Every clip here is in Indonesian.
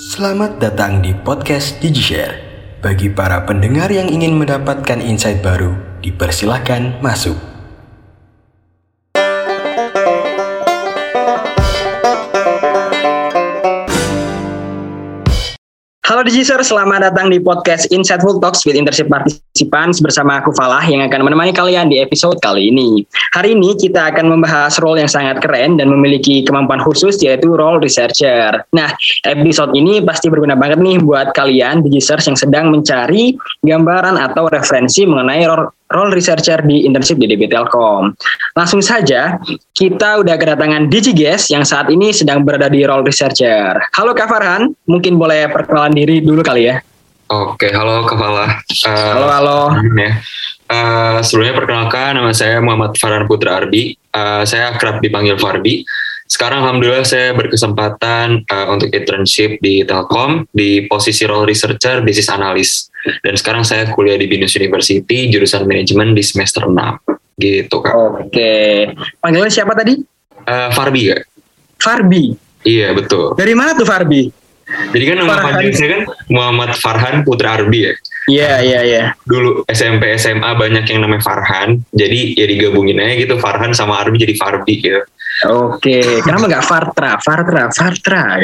Selamat datang di podcast DigiShare. Bagi para pendengar yang ingin mendapatkan insight baru, dipersilahkan masuk. Halo Digiser, selamat datang di podcast Insightful Talks with Internship Participants bersama aku Falah yang akan menemani kalian di episode kali ini. Hari ini kita akan membahas role yang sangat keren dan memiliki kemampuan khusus yaitu role researcher. Nah, episode ini pasti berguna banget nih buat kalian Digisters yang sedang mencari gambaran atau referensi mengenai role researcher di internship di DB Telkom. Langsung saja, kita udah kedatangan Digigues yang saat ini sedang berada di role researcher. Halo Kak Farhan, mungkin boleh perkenalan diri dulu kali ya. Oke, halo Kepala. Uh, halo, halo. Ya. Uh, sebelumnya perkenalkan, nama saya Muhammad Farhan Putra Arbi. Uh, saya kerap dipanggil Farbi. Sekarang alhamdulillah saya berkesempatan uh, untuk internship di Telkom di posisi role researcher business analyst. Dan sekarang saya kuliah di Binus University jurusan manajemen di semester 6. Gitu Kak. Oke. Panggilannya siapa tadi? Uh, Farbi Kak. Farbi. Iya, betul. Dari mana tuh Farbi? Jadi kan nama panjang saya kan Muhammad Farhan Putra Arbi ya. Iya, iya, iya. Dulu SMP SMA banyak yang namanya Farhan. Jadi ya digabungin aja gitu Farhan sama Arbi jadi Farbi gitu. Oke, kenapa nggak Fartra, Fartra, Fartra.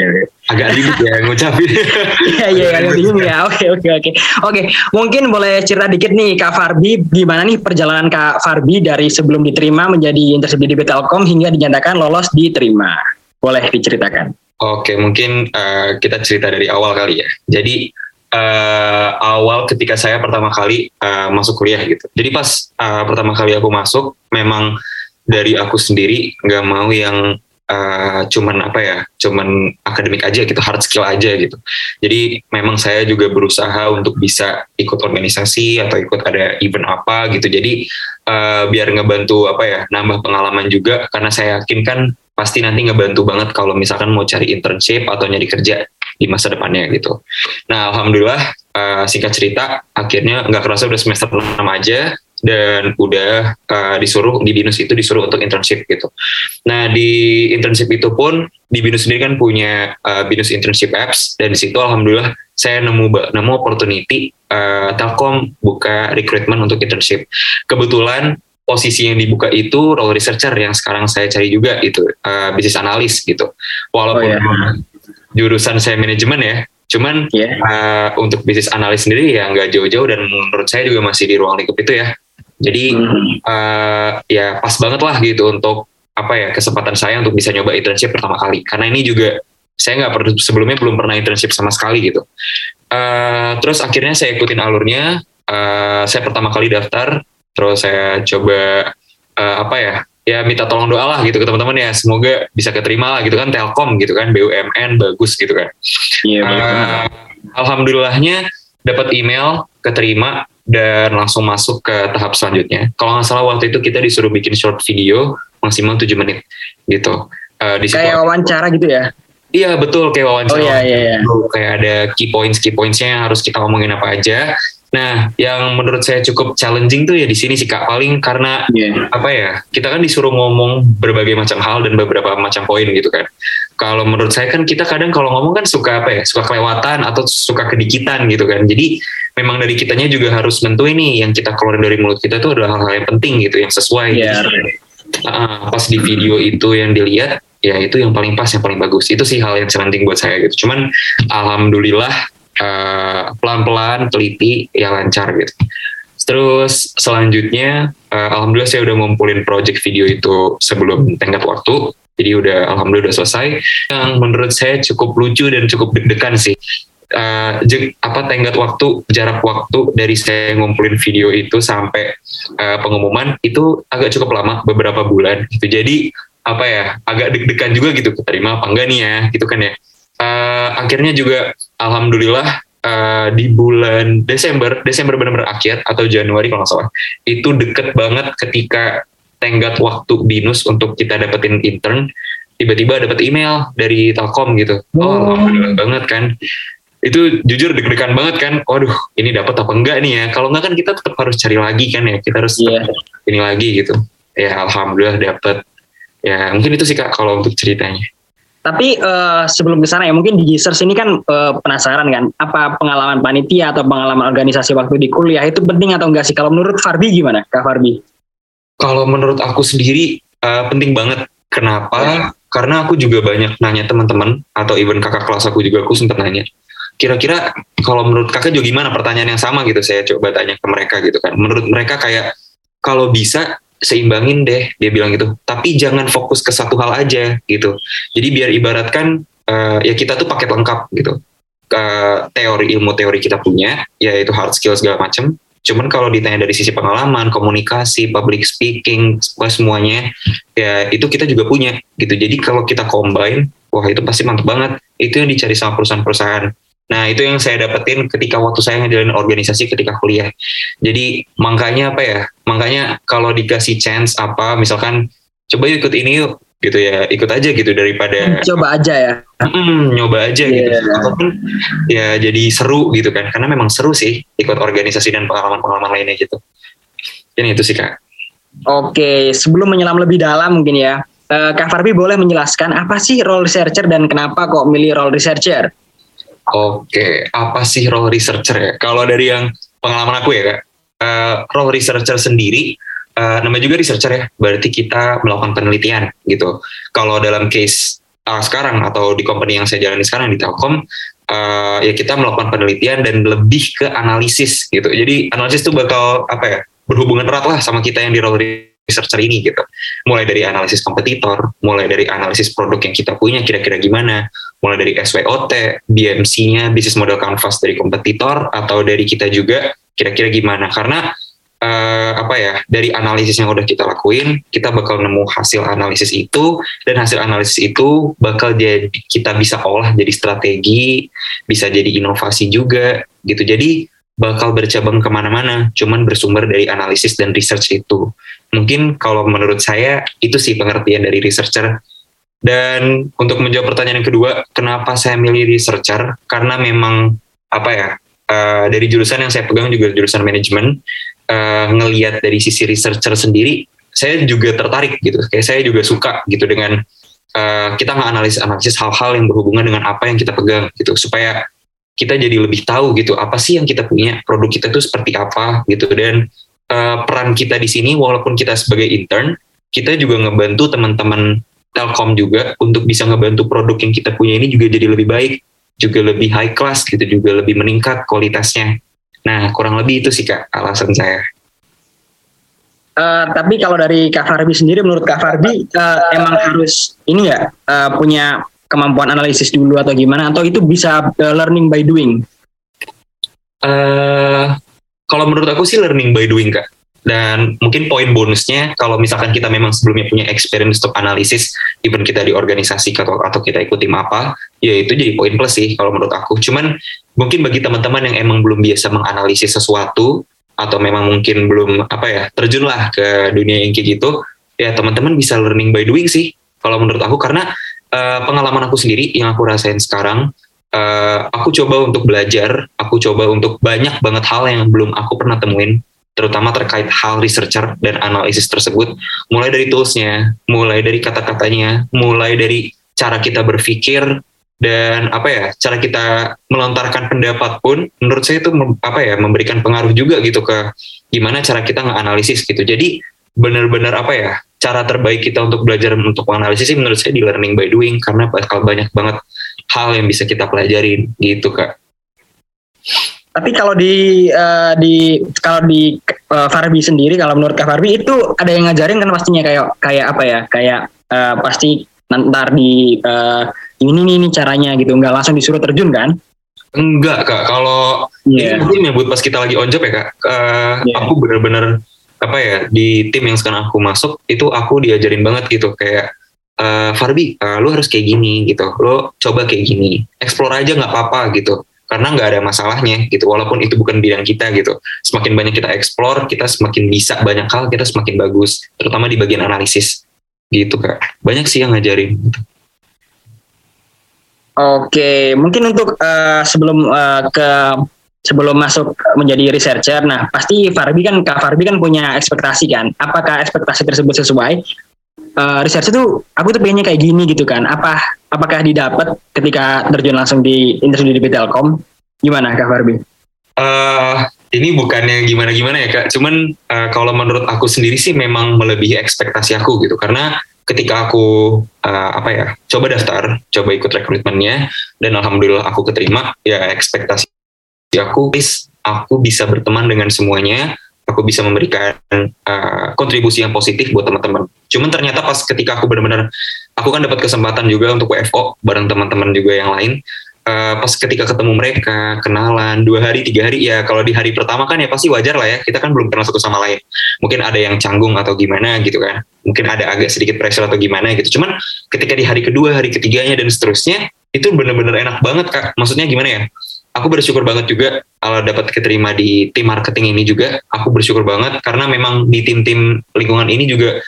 Agak ribet ya ngucapin. Iya iya agak ribet ya. Oke oke oke. Oke, mungkin boleh cerita dikit nih Kak Farbi, gimana nih perjalanan Kak Farbi dari sebelum diterima menjadi internship di Telkom hingga dinyatakan lolos diterima. Boleh diceritakan. Oke, mungkin uh, kita cerita dari awal kali ya. Jadi uh, awal ketika saya pertama kali uh, masuk kuliah gitu. Jadi pas uh, pertama kali aku masuk, memang dari aku sendiri nggak mau yang uh, cuman apa ya, cuman akademik aja gitu, hard skill aja gitu. Jadi memang saya juga berusaha untuk bisa ikut organisasi atau ikut ada event apa gitu. Jadi uh, biar ngebantu apa ya, nambah pengalaman juga karena saya yakin kan pasti nanti ngebantu banget kalau misalkan mau cari internship atau nyari kerja di masa depannya gitu. Nah, alhamdulillah uh, singkat cerita akhirnya nggak kerasa udah semester 6 aja dan udah uh, disuruh di binus itu disuruh untuk internship gitu. Nah di internship itu pun di binus sendiri kan punya uh, binus internship apps dan di situ alhamdulillah saya nemu nemu opportunity uh, Telkom buka recruitment untuk internship. Kebetulan posisi yang dibuka itu role researcher yang sekarang saya cari juga itu uh, bisnis analis gitu. Walaupun oh, yeah. jurusan saya manajemen ya, cuman yeah. Iya. uh, untuk bisnis analis sendiri ya nggak jauh-jauh dan menurut saya juga masih di ruang lingkup itu ya. Jadi hmm. uh, ya pas banget lah gitu untuk apa ya kesempatan saya untuk bisa nyoba internship pertama kali karena ini juga saya nggak pernah sebelumnya belum pernah internship sama sekali gitu. Uh, terus akhirnya saya ikutin alurnya. Uh, saya pertama kali daftar, terus saya coba uh, apa ya ya minta tolong doa lah gitu ke teman-teman ya semoga bisa keterima lah gitu kan Telkom gitu kan BUMN bagus gitu kan. Iya. Uh, alhamdulillahnya dapat email keterima dan langsung masuk ke tahap selanjutnya. Kalau nggak salah waktu itu kita disuruh bikin short video maksimal 7 menit gitu. Uh, di kayak wawancara gitu ya? Iya betul kayak wawancara. Oh iya iya. iya. Kayak ada key points key pointsnya yang harus kita ngomongin apa aja. Nah, yang menurut saya cukup challenging tuh ya di sini sih kak paling karena yeah. apa ya kita kan disuruh ngomong berbagai macam hal dan beberapa macam poin gitu kan. Kalau menurut saya kan kita kadang kalau ngomong kan suka apa ya suka kelewatan atau suka kedikitan gitu kan. Jadi memang dari kitanya juga harus nentuin nih yang kita keluar dari mulut kita tuh adalah hal-hal yang penting gitu yang sesuai. Yeah. Gitu. Uh, pas di video itu yang dilihat ya itu yang paling pas yang paling bagus itu sih hal yang challenging buat saya gitu. Cuman alhamdulillah uh, pelan-pelan teliti ya lancar gitu terus selanjutnya uh, alhamdulillah saya udah ngumpulin project video itu sebelum tenggat waktu jadi udah alhamdulillah udah selesai yang menurut saya cukup lucu dan cukup deg-degan sih uh, apa tenggat waktu jarak waktu dari saya ngumpulin video itu sampai uh, pengumuman itu agak cukup lama beberapa bulan gitu. Jadi apa ya agak deg-degan juga gitu keterima apa enggak nih ya gitu kan ya. Uh, akhirnya juga alhamdulillah uh, di bulan Desember Desember benar-benar akhir atau Januari kalau nggak salah itu deket banget ketika tenggat waktu binus untuk kita dapetin intern tiba-tiba dapat email dari Telkom gitu. Oh, oh. alhamdulillah banget kan itu jujur deg-degan banget kan waduh ini dapat apa enggak nih ya kalau enggak kan kita tetap harus cari lagi kan ya kita harus yeah. ini lagi gitu ya alhamdulillah dapat ya mungkin itu sih kak kalau untuk ceritanya Tapi uh, sebelum ke sana ya mungkin di Gisers ini kan uh, penasaran kan apa pengalaman panitia atau pengalaman organisasi waktu di kuliah itu penting atau enggak sih? Kalau menurut Farbi gimana, Kak Farbi? Kalau menurut aku sendiri uh, penting banget. Kenapa? Ya. Karena aku juga banyak nanya teman-teman atau even kakak kelas aku juga aku sempat nanya. Kira-kira kalau menurut kakak juga gimana pertanyaan yang sama gitu? Saya coba tanya ke mereka gitu kan. Menurut mereka kayak kalau bisa seimbangin deh dia bilang gitu. Tapi jangan fokus ke satu hal aja gitu. Jadi biar ibaratkan uh, ya kita tuh paket lengkap gitu. Ke teori ilmu teori kita punya yaitu hard skill segala macam cuman kalau ditanya dari sisi pengalaman komunikasi public speaking semuanya ya itu kita juga punya gitu. Jadi kalau kita combine wah itu pasti mantap banget. Itu yang dicari sama perusahaan-perusahaan Nah, itu yang saya dapetin ketika waktu saya ngejalanin organisasi ketika kuliah. Jadi, makanya apa ya? Makanya kalau dikasih chance apa, misalkan coba ikut ini yuk, gitu ya, ikut aja gitu daripada coba aja ya. Hmm, nyoba aja yeah. gitu. Ataupun ya jadi seru gitu kan. Karena memang seru sih ikut organisasi dan pengalaman-pengalaman lainnya gitu. Ini itu sih, Kak. Oke, sebelum menyelam lebih dalam mungkin ya, eh, Kak Farbi boleh menjelaskan apa sih role researcher dan kenapa kok milih role researcher? Oke, apa sih role researcher ya? Kalau dari yang pengalaman aku ya kak, uh, role researcher sendiri, uh, namanya juga researcher ya, berarti kita melakukan penelitian gitu. Kalau dalam case uh, sekarang atau di company yang saya jalani sekarang di Telkom, uh, ya kita melakukan penelitian dan lebih ke analisis gitu. Jadi analisis itu bakal apa ya, berhubungan erat lah sama kita yang di role researcher ini gitu. Mulai dari analisis kompetitor, mulai dari analisis produk yang kita punya kira-kira gimana, mulai dari SWOT, BMC-nya, bisnis model canvas dari kompetitor atau dari kita juga kira-kira gimana. Karena uh, apa ya, dari analisis yang udah kita lakuin, kita bakal nemu hasil analisis itu dan hasil analisis itu bakal jadi kita bisa olah jadi strategi, bisa jadi inovasi juga gitu. Jadi bakal bercabang ke mana-mana, cuman bersumber dari analisis dan research itu. Mungkin kalau menurut saya itu sih pengertian dari researcher. Dan untuk menjawab pertanyaan yang kedua, kenapa saya milih researcher? Karena memang apa ya uh, dari jurusan yang saya pegang juga jurusan manajemen, uh, ngelihat dari sisi researcher sendiri, saya juga tertarik gitu. Kayak saya juga suka gitu dengan uh, kita nggak analisis hal-hal yang berhubungan dengan apa yang kita pegang gitu supaya kita jadi lebih tahu gitu apa sih yang kita punya produk kita itu seperti apa gitu dan uh, peran kita di sini walaupun kita sebagai intern kita juga ngebantu teman-teman Telkom juga untuk bisa ngebantu produk yang kita punya ini juga jadi lebih baik juga lebih high class gitu juga lebih meningkat kualitasnya nah kurang lebih itu sih kak alasan saya Uh, tapi kalau dari Kak Farbi sendiri, menurut Kak Farbi uh, emang harus ini ya uh, punya kemampuan analisis dulu atau gimana atau itu bisa uh, learning by doing? Uh, kalau menurut aku sih learning by doing kak. Dan mungkin poin bonusnya kalau misalkan kita memang sebelumnya punya experience untuk analisis, even kita di organisasi atau atau kita ikut tim apa, ya itu jadi poin plus sih kalau menurut aku. Cuman mungkin bagi teman-teman yang emang belum biasa menganalisis sesuatu atau memang mungkin belum apa ya terjun lah ke dunia yang kayak gitu, ya teman-teman bisa learning by doing sih kalau menurut aku karena uh, pengalaman aku sendiri yang aku rasain sekarang, uh, aku coba untuk belajar, aku coba untuk banyak banget hal yang belum aku pernah temuin, terutama terkait hal researcher dan analisis tersebut, mulai dari toolsnya, mulai dari kata-katanya, mulai dari cara kita berpikir dan apa ya cara kita melontarkan pendapat pun menurut saya itu apa ya memberikan pengaruh juga gitu ke gimana cara kita nganalisis gitu jadi benar-benar apa ya cara terbaik kita untuk belajar untuk menganalisis sih menurut saya di learning by doing karena bakal banyak banget hal yang bisa kita pelajarin gitu kak. Tapi kalau di uh, di kalau di uh, Farbi sendiri kalau menurut Kak Farbi itu ada yang ngajarin kan pastinya kayak kayak apa ya? Kayak uh, pasti nanti di uh, ini nih ini caranya gitu. Nggak langsung disuruh terjun kan? Enggak kak. Kalau yeah. ini mungkin ya buat pas kita lagi on job ya kak. Uh, yeah. aku bener-bener apa ya di tim yang sekarang aku masuk itu aku diajarin banget gitu. Kayak uh, Farbi uh, lu harus kayak gini gitu. Lo coba kayak gini. Explore aja nggak apa-apa gitu karena nggak ada masalahnya gitu walaupun itu bukan bidang kita gitu semakin banyak kita explore kita semakin bisa banyak hal kita semakin bagus terutama di bagian analisis gitu kak banyak sih yang ngajarin Oke, mungkin untuk uh, sebelum uh, ke sebelum masuk menjadi researcher, nah pasti Farbi kan Kak Farbi kan punya ekspektasi kan. Apakah ekspektasi tersebut sesuai? Uh, researcher tuh aku tuh pengennya kayak gini gitu kan. Apa apakah didapat ketika terjun langsung di industri di Telkom? Gimana Kak Barbie? Uh, ini bukannya gimana-gimana ya kak, cuman uh, kalau menurut aku sendiri sih memang melebihi ekspektasi aku gitu, karena ketika aku uh, apa ya coba daftar, coba ikut rekrutmennya dan alhamdulillah aku keterima, ya ekspektasi aku please aku bisa berteman dengan semuanya, aku bisa memberikan uh, kontribusi yang positif buat teman-teman. Cuman ternyata pas ketika aku benar-benar aku kan dapat kesempatan juga untuk WFO bareng teman-teman juga yang lain. Uh, pas ketika ketemu mereka, kenalan dua hari tiga hari ya kalau di hari pertama kan ya pasti wajar lah ya kita kan belum kenal satu sama lain. Mungkin ada yang canggung atau gimana gitu kan. Mungkin ada agak sedikit pressure atau gimana gitu. Cuman ketika di hari kedua, hari ketiganya dan seterusnya itu benar-benar enak banget kak. Maksudnya gimana ya? aku bersyukur banget juga kalau dapat keterima di tim marketing ini juga aku bersyukur banget karena memang di tim-tim lingkungan ini juga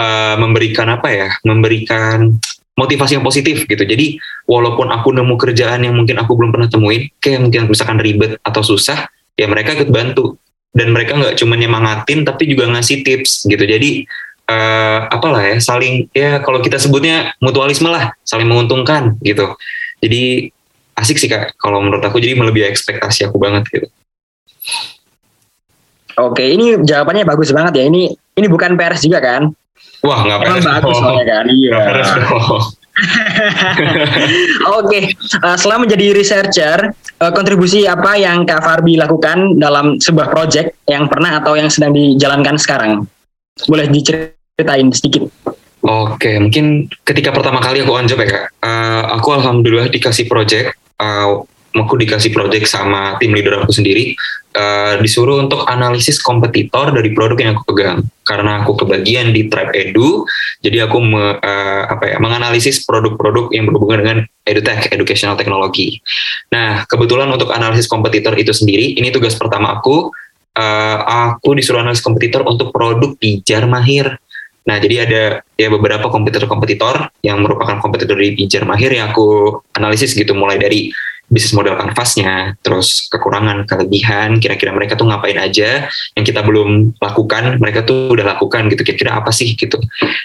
uh, memberikan apa ya memberikan motivasi yang positif gitu. Jadi walaupun aku nemu kerjaan yang mungkin aku belum pernah temuin kayak mungkin misalkan ribet atau susah ya mereka ikut bantu. Dan mereka nggak cuma nyemangatin tapi juga ngasih tips gitu. Jadi uh, apalah ya saling ya kalau kita sebutnya mutualisme lah saling menguntungkan gitu. Jadi asik sih kak kalau menurut aku. Jadi melebihi ekspektasi aku banget gitu. Oke, ini jawabannya bagus banget ya. Ini ini bukan pers juga kan? Wah, nggak pers. bagus soalnya kan. Iya. Oke, uh, setelah menjadi researcher, uh, kontribusi apa yang Kak Farbi lakukan dalam sebuah project yang pernah atau yang sedang dijalankan sekarang? Boleh diceritain sedikit? Oke, mungkin ketika pertama kali aku on job ya kak, uh, aku alhamdulillah dikasih project uh, aku dikasih project sama tim leader aku sendiri uh, disuruh untuk analisis kompetitor dari produk yang aku pegang. Karena aku kebagian di Tribe Edu jadi aku me, uh, apa ya menganalisis produk-produk yang berhubungan dengan edutech educational technology. Nah kebetulan untuk analisis kompetitor itu sendiri ini tugas pertama aku uh, aku disuruh analisis kompetitor untuk produk pijar mahir. Nah, jadi ada ya beberapa kompetitor-kompetitor yang merupakan kompetitor di pijar mahir yang aku analisis gitu mulai dari bisnis model kanvasnya, terus kekurangan, kelebihan, kira-kira mereka tuh ngapain aja yang kita belum lakukan, mereka tuh udah lakukan gitu, kira-kira apa sih gitu.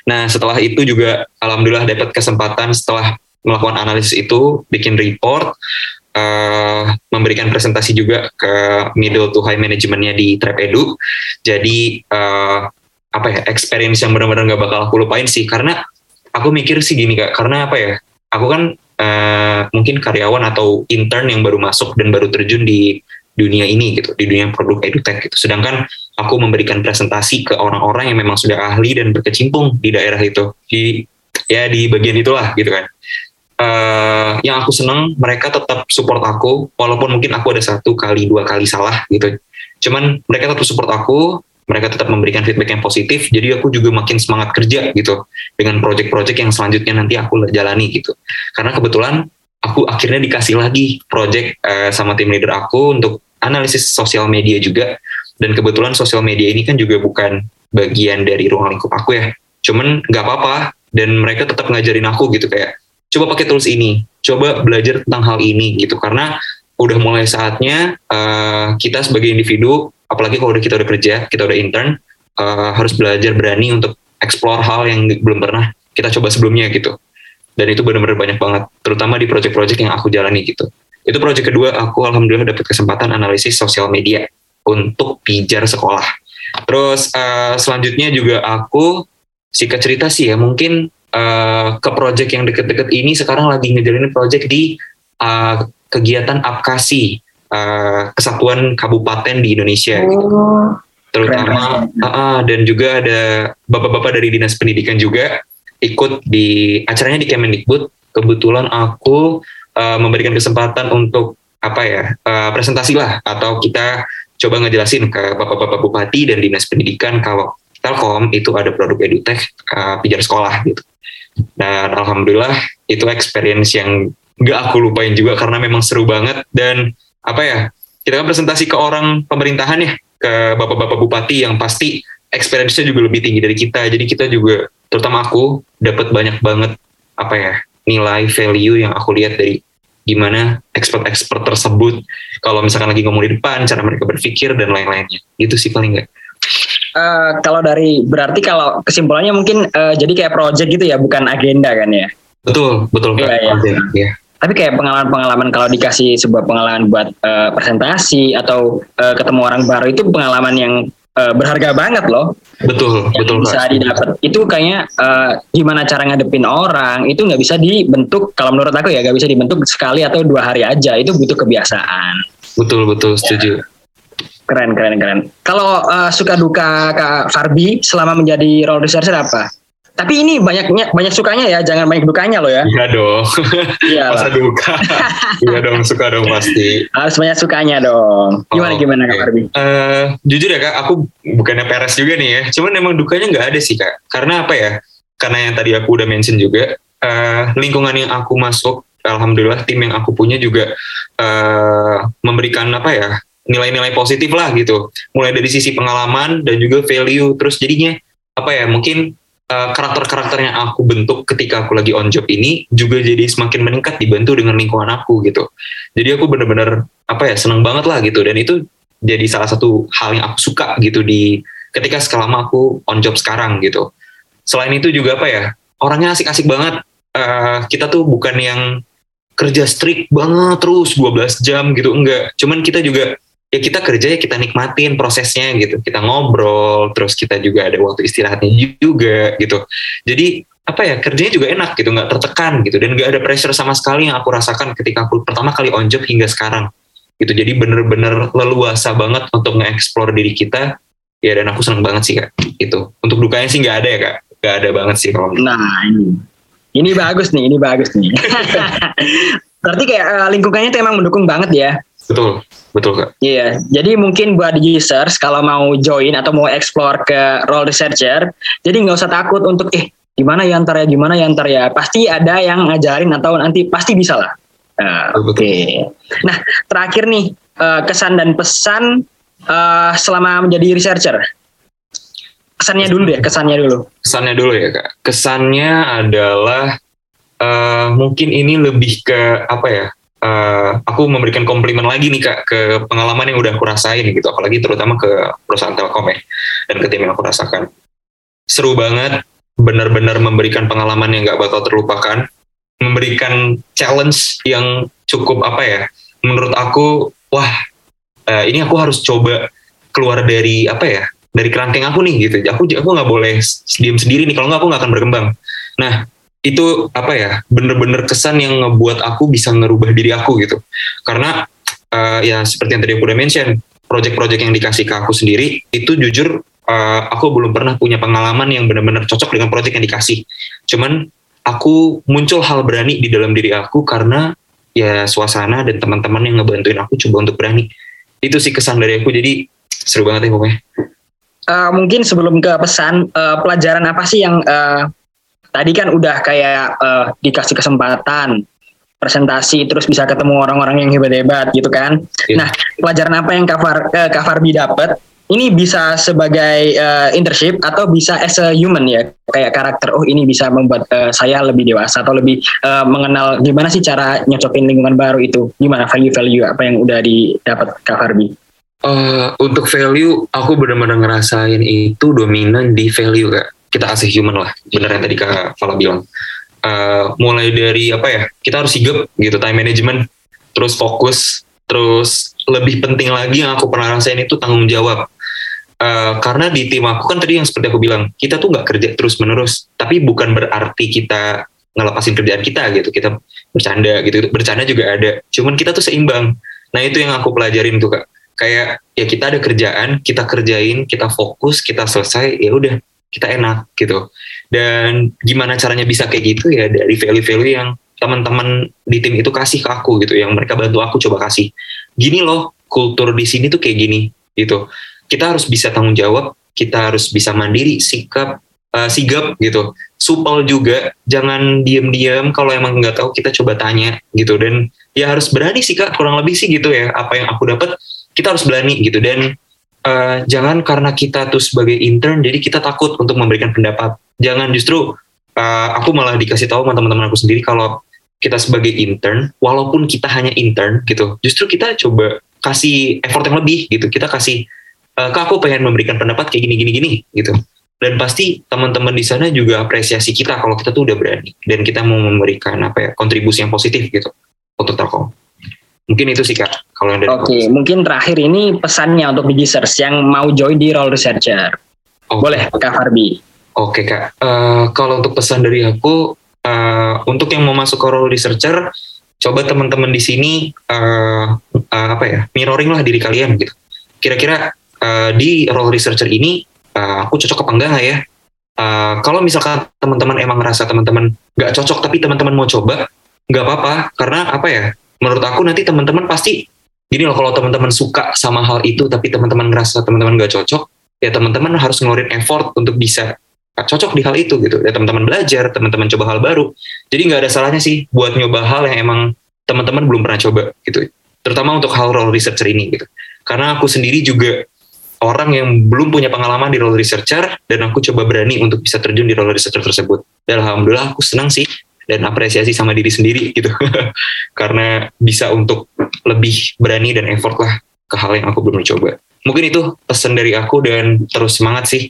Nah, setelah itu juga alhamdulillah dapat kesempatan setelah melakukan analisis itu bikin report uh, memberikan presentasi juga ke middle to high managementnya di Trap Edu. Jadi uh, apa ya experience yang benar-benar nggak bakal aku lupain sih karena aku mikir sih gini kak karena apa ya aku kan uh, mungkin karyawan atau intern yang baru masuk dan baru terjun di dunia ini gitu di dunia produk edutech gitu. Sedangkan aku memberikan presentasi ke orang-orang yang memang sudah ahli dan berkecimpung di daerah itu. Di ya di bagian itulah gitu kan. Uh, yang aku senang mereka tetap support aku walaupun mungkin aku ada satu kali dua kali salah gitu. Cuman mereka tetap support aku mereka tetap memberikan feedback yang positif jadi aku juga makin semangat kerja gitu dengan project-project yang selanjutnya nanti aku jalani gitu. Karena kebetulan aku akhirnya dikasih lagi project uh, sama tim leader aku untuk analisis sosial media juga. Dan kebetulan sosial media ini kan juga bukan bagian dari ruang lingkup aku ya. Cuman nggak apa-apa dan mereka tetap ngajarin aku gitu kayak coba pakai tools ini coba belajar tentang hal ini gitu. Karena udah mulai saatnya uh, kita sebagai individu apalagi kalau udah kita udah kerja kita udah intern uh, harus belajar berani untuk explore hal yang belum pernah kita coba sebelumnya gitu dan itu benar-benar banyak banget terutama di project-project yang aku jalani gitu itu project kedua aku alhamdulillah dapat kesempatan analisis sosial media untuk pijar sekolah terus uh, selanjutnya juga aku singkat cerita sih ya mungkin uh, ke project yang deket-deket ini sekarang lagi ngejalanin project di uh, kegiatan apkasi uh, kesatuan kabupaten di Indonesia gitu. oh, gitu. Terutama uh, uh, dan juga ada bapak-bapak dari dinas pendidikan juga ikut di acaranya di Kemendikbud. Kebetulan aku uh, memberikan kesempatan untuk apa ya uh, presentasi lah atau kita coba ngejelasin ke bapak-bapak bupati dan dinas pendidikan kalau Telkom itu ada produk edutech uh, pijar sekolah gitu. Dan alhamdulillah itu experience yang gak aku lupain juga karena memang seru banget dan apa ya kita kan presentasi ke orang pemerintahan ya ke bapak-bapak bupati yang pasti experience-nya juga lebih tinggi dari kita jadi kita juga terutama aku dapat banyak banget apa ya nilai value yang aku lihat dari gimana expert-expert tersebut. Kalau misalkan lagi ngomong di depan cara mereka berpikir dan lain-lainnya. Itu sih paling enggak Uh, kalau dari berarti kalau kesimpulannya mungkin uh, jadi kayak project gitu ya bukan agenda kan ya? Betul, betul iya. Konten, iya. Tapi kayak pengalaman-pengalaman kalau dikasih sebuah pengalaman buat eh, presentasi atau eh, ketemu orang baru itu pengalaman yang eh, berharga banget loh. Betul, yang betul bisa didapat. Itu kayaknya eh, gimana cara ngadepin orang itu nggak bisa dibentuk kalau menurut aku ya nggak bisa dibentuk sekali atau dua hari aja. Itu butuh kebiasaan. Betul, betul, setuju. keren keren keren. Kalau eh, suka duka kak Farbi selama menjadi role researcher apa tapi ini banyaknya banyak sukanya ya jangan banyak dukanya loh ya Iya dong. iya Masa duka. Iya dong, suka dong pasti. harus banyak sukanya dong gimana Oh, gimana kak oke. Farbi Eh, jujur ya kak, aku bukannya peres juga nih ya. Cuman emang dukanya nggak ada sih kak. Karena apa ya? Karena yang tadi aku udah mention juga, eh, lingkungan yang aku masuk, alhamdulillah tim yang aku punya juga eh, memberikan apa ya? nilai-nilai positif lah gitu. Mulai dari sisi pengalaman dan juga value. Terus jadinya apa ya? Mungkin eh, karakter-karakter yang aku bentuk ketika aku lagi on job ini juga jadi semakin meningkat dibantu dengan lingkungan aku gitu. Jadi aku bener-bener apa ya seneng banget lah gitu dan itu jadi salah satu hal yang aku suka gitu di ketika selama aku on job sekarang gitu. Selain itu juga apa ya orangnya asik-asik banget. Eh, kita tuh bukan yang kerja strict banget terus 12 jam gitu enggak. Cuman kita juga ya kita kerja ya kita nikmatin prosesnya gitu. Kita ngobrol terus kita juga ada waktu istirahatnya juga gitu. Jadi apa ya kerjanya juga enak gitu nggak tertekan gitu dan nggak ada pressure sama sekali yang aku rasakan ketika aku pertama kali on job hingga sekarang gitu jadi bener-bener leluasa banget untuk nge-explore diri kita ya dan aku seneng banget sih kak itu untuk dukanya sih nggak ada ya kak nggak ada banget sih kalau Nah ini, ini bagus nih, ini bagus nih. Berarti kayak eh, lingkungannya tuh emang mendukung banget ya. Betul betul kak Iya, jadi mungkin buat users kalau mau join atau mau explore ke role researcher, jadi nggak usah takut untuk eh gimana ya antar ya gimana ya antar ya, pasti ada yang ngajarin atau nanti pasti bisa lah. Nah, Betul, Oke. Nah terakhir nih eh, kesan dan pesan eh, selama menjadi researcher. Kesannya dulu deh, kesannya dulu. kesannya dulu ya kak kesannya adalah eh, mungkin ini lebih ke apa ya eh, aku memberikan komplimen lagi nih kak ke pengalaman yang udah aku rasain gitu apalagi terutama ke perusahaan telkom ya dan ke tim yang aku rasakan. Seru banget benar-benar memberikan pengalaman yang nggak bakal terlupakan memberikan challenge yang cukup apa ya menurut aku wah eh, ini aku harus coba keluar dari apa ya dari kerangkeng aku nih gitu. Aku aku nggak boleh diam sendiri nih kalau nggak aku nggak akan berkembang. Nah itu apa ya bener-bener kesan yang ngebuat aku bisa ngerubah diri aku gitu. Karena eh, ya seperti yang tadi aku udah mention project-project yang dikasih ke aku sendiri itu jujur eh, aku belum pernah punya pengalaman yang benar-benar cocok dengan project yang dikasih. Cuman aku muncul hal berani di dalam diri aku karena ya suasana dan teman-teman yang ngebantuin aku coba untuk berani. Itu sih kesan dari aku jadi seru banget ya pokoknya. Eh, mungkin sebelum ke pesan eh, pelajaran apa sih yang eh, tadi kan udah kayak eh, dikasih kesempatan presentasi terus bisa ketemu orang-orang yang hebat-hebat gitu kan. Iya. Nah, pelajaran apa yang Kafar eh, Kak Farbi dapat? Ini bisa sebagai eh, internship atau bisa as a human ya, kayak karakter. Oh, ini bisa membuat eh, saya lebih dewasa atau lebih eh, mengenal gimana sih cara nyocokin lingkungan baru itu. Gimana value-value apa yang udah didapat Kak Farbi? Eh, untuk value aku benar-benar ngerasain itu dominan di value kak kita asih human lah. Bener yang tadi kak Fala bilang. Eh, mulai dari apa ya kita harus sigap gitu time management terus fokus terus lebih penting lagi yang aku pernah rasain itu tanggung jawab. Eh, karena di tim aku kan tadi yang seperti aku bilang kita tuh nggak kerja terus menerus tapi bukan berarti kita ngelepasin kerjaan kita gitu. Kita bercanda gitu bercanda juga ada. Cuman kita tuh seimbang. Nah itu yang aku pelajarin tuh kak. Kayak ya kita ada kerjaan kita kerjain kita fokus kita selesai ya udah kita enak gitu. Dan gimana caranya bisa kayak gitu ya dari value-value yang teman-teman di tim itu kasih ke aku gitu. Yang mereka bantu aku coba kasih. Gini loh kultur di sini tuh kayak gini gitu. Kita harus bisa tanggung jawab kita harus bisa mandiri sikap eh, sigap gitu. Supel juga jangan diem-diem kalau emang nggak tahu kita coba tanya gitu. Dan ya harus berani sih kak kurang lebih sih gitu ya apa yang aku dapat kita harus berani gitu. Dan eh, jangan karena kita tuh sebagai intern jadi kita takut untuk memberikan pendapat. Jangan justru eh, aku malah dikasih tahu sama teman-teman aku sendiri kalau kita sebagai intern walaupun kita hanya intern gitu justru kita coba kasih effort yang lebih gitu. Kita kasih eh, kak aku pengen memberikan pendapat kayak gini gini gini gitu. Dan pasti teman-teman di sana juga apresiasi kita kalau kita tuh udah berani dan kita mau memberikan apa ya kontribusi yang positif gitu untuk Telkom. Mungkin itu sih kak kalau Oke, mungkin terakhir ini pesannya untuk Digisters yang mau join di Role Researcher. Oke. Boleh Kak Farbi. Oke kak, Eh, kalau untuk pesan dari aku, eh, untuk yang mau masuk ke role researcher, coba teman-teman di sini eh, eh, apa ya, mirroring lah diri kalian gitu. Kira-kira eh, di role researcher ini eh, aku cocok apa enggak nggak ya? Eh, kalau misalkan teman-teman emang ngerasa teman-teman nggak cocok tapi teman-teman mau coba, nggak apa-apa karena apa ya? Menurut aku nanti teman-teman pasti gini loh kalau teman-teman suka sama hal itu tapi teman-teman ngerasa teman-teman nggak cocok, ya teman-teman harus ngeluarin effort untuk bisa cocok di hal itu gitu. Ya teman-teman belajar teman-teman coba hal baru. Jadi nggak ada salahnya sih buat nyoba hal yang emang teman-teman belum pernah coba gitu. Terutama untuk hal role researcher ini gitu. Karena aku sendiri juga orang yang belum punya pengalaman di role researcher dan aku coba berani untuk bisa terjun di role researcher tersebut. Dan alhamdulillah aku senang sih dan apresiasi sama diri sendiri gitu karena bisa untuk lebih berani dan effort lah ke hal yang aku belum coba mungkin itu pesan dari aku dan terus semangat sih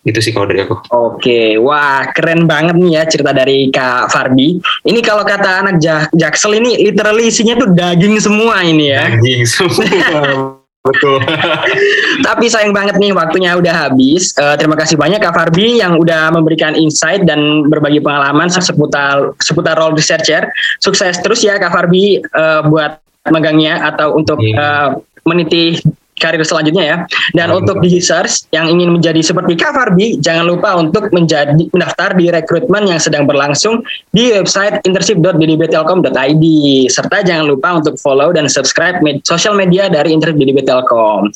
itu sih kalau dari aku Oke, wah keren banget nih ya cerita dari Kak Farbi. Ini kalau kata anak Jak- Jaksel ini literally isinya tuh daging semua ini ya. Anjing semua. Betul. Tapi sayang banget nih waktunya udah habis. Eh, terima kasih banyak Kak Farbi yang udah memberikan insight dan berbagi pengalaman seputar seputar role researcher. Sukses terus ya Kak Farbi eh, buat megangnya atau untuk Iya. eh, meniti karir selanjutnya ya. Dan Amin. untuk digiters yang ingin menjadi seperti Kak Farbi, jangan lupa untuk menjadi mendaftar di rekrutmen yang sedang berlangsung di website internship.ddbtelkom.id serta jangan lupa untuk follow dan subscribe med sosial media dari Internship DDB Telkom.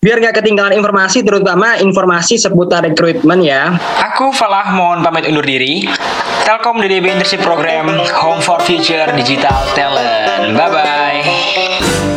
Biar nggak ketinggalan informasi, terutama informasi seputar rekrutmen ya. Aku Falah mohon pamit undur diri. Telkom DDB Internship Program Home for Future Digital Talent. Bye bye.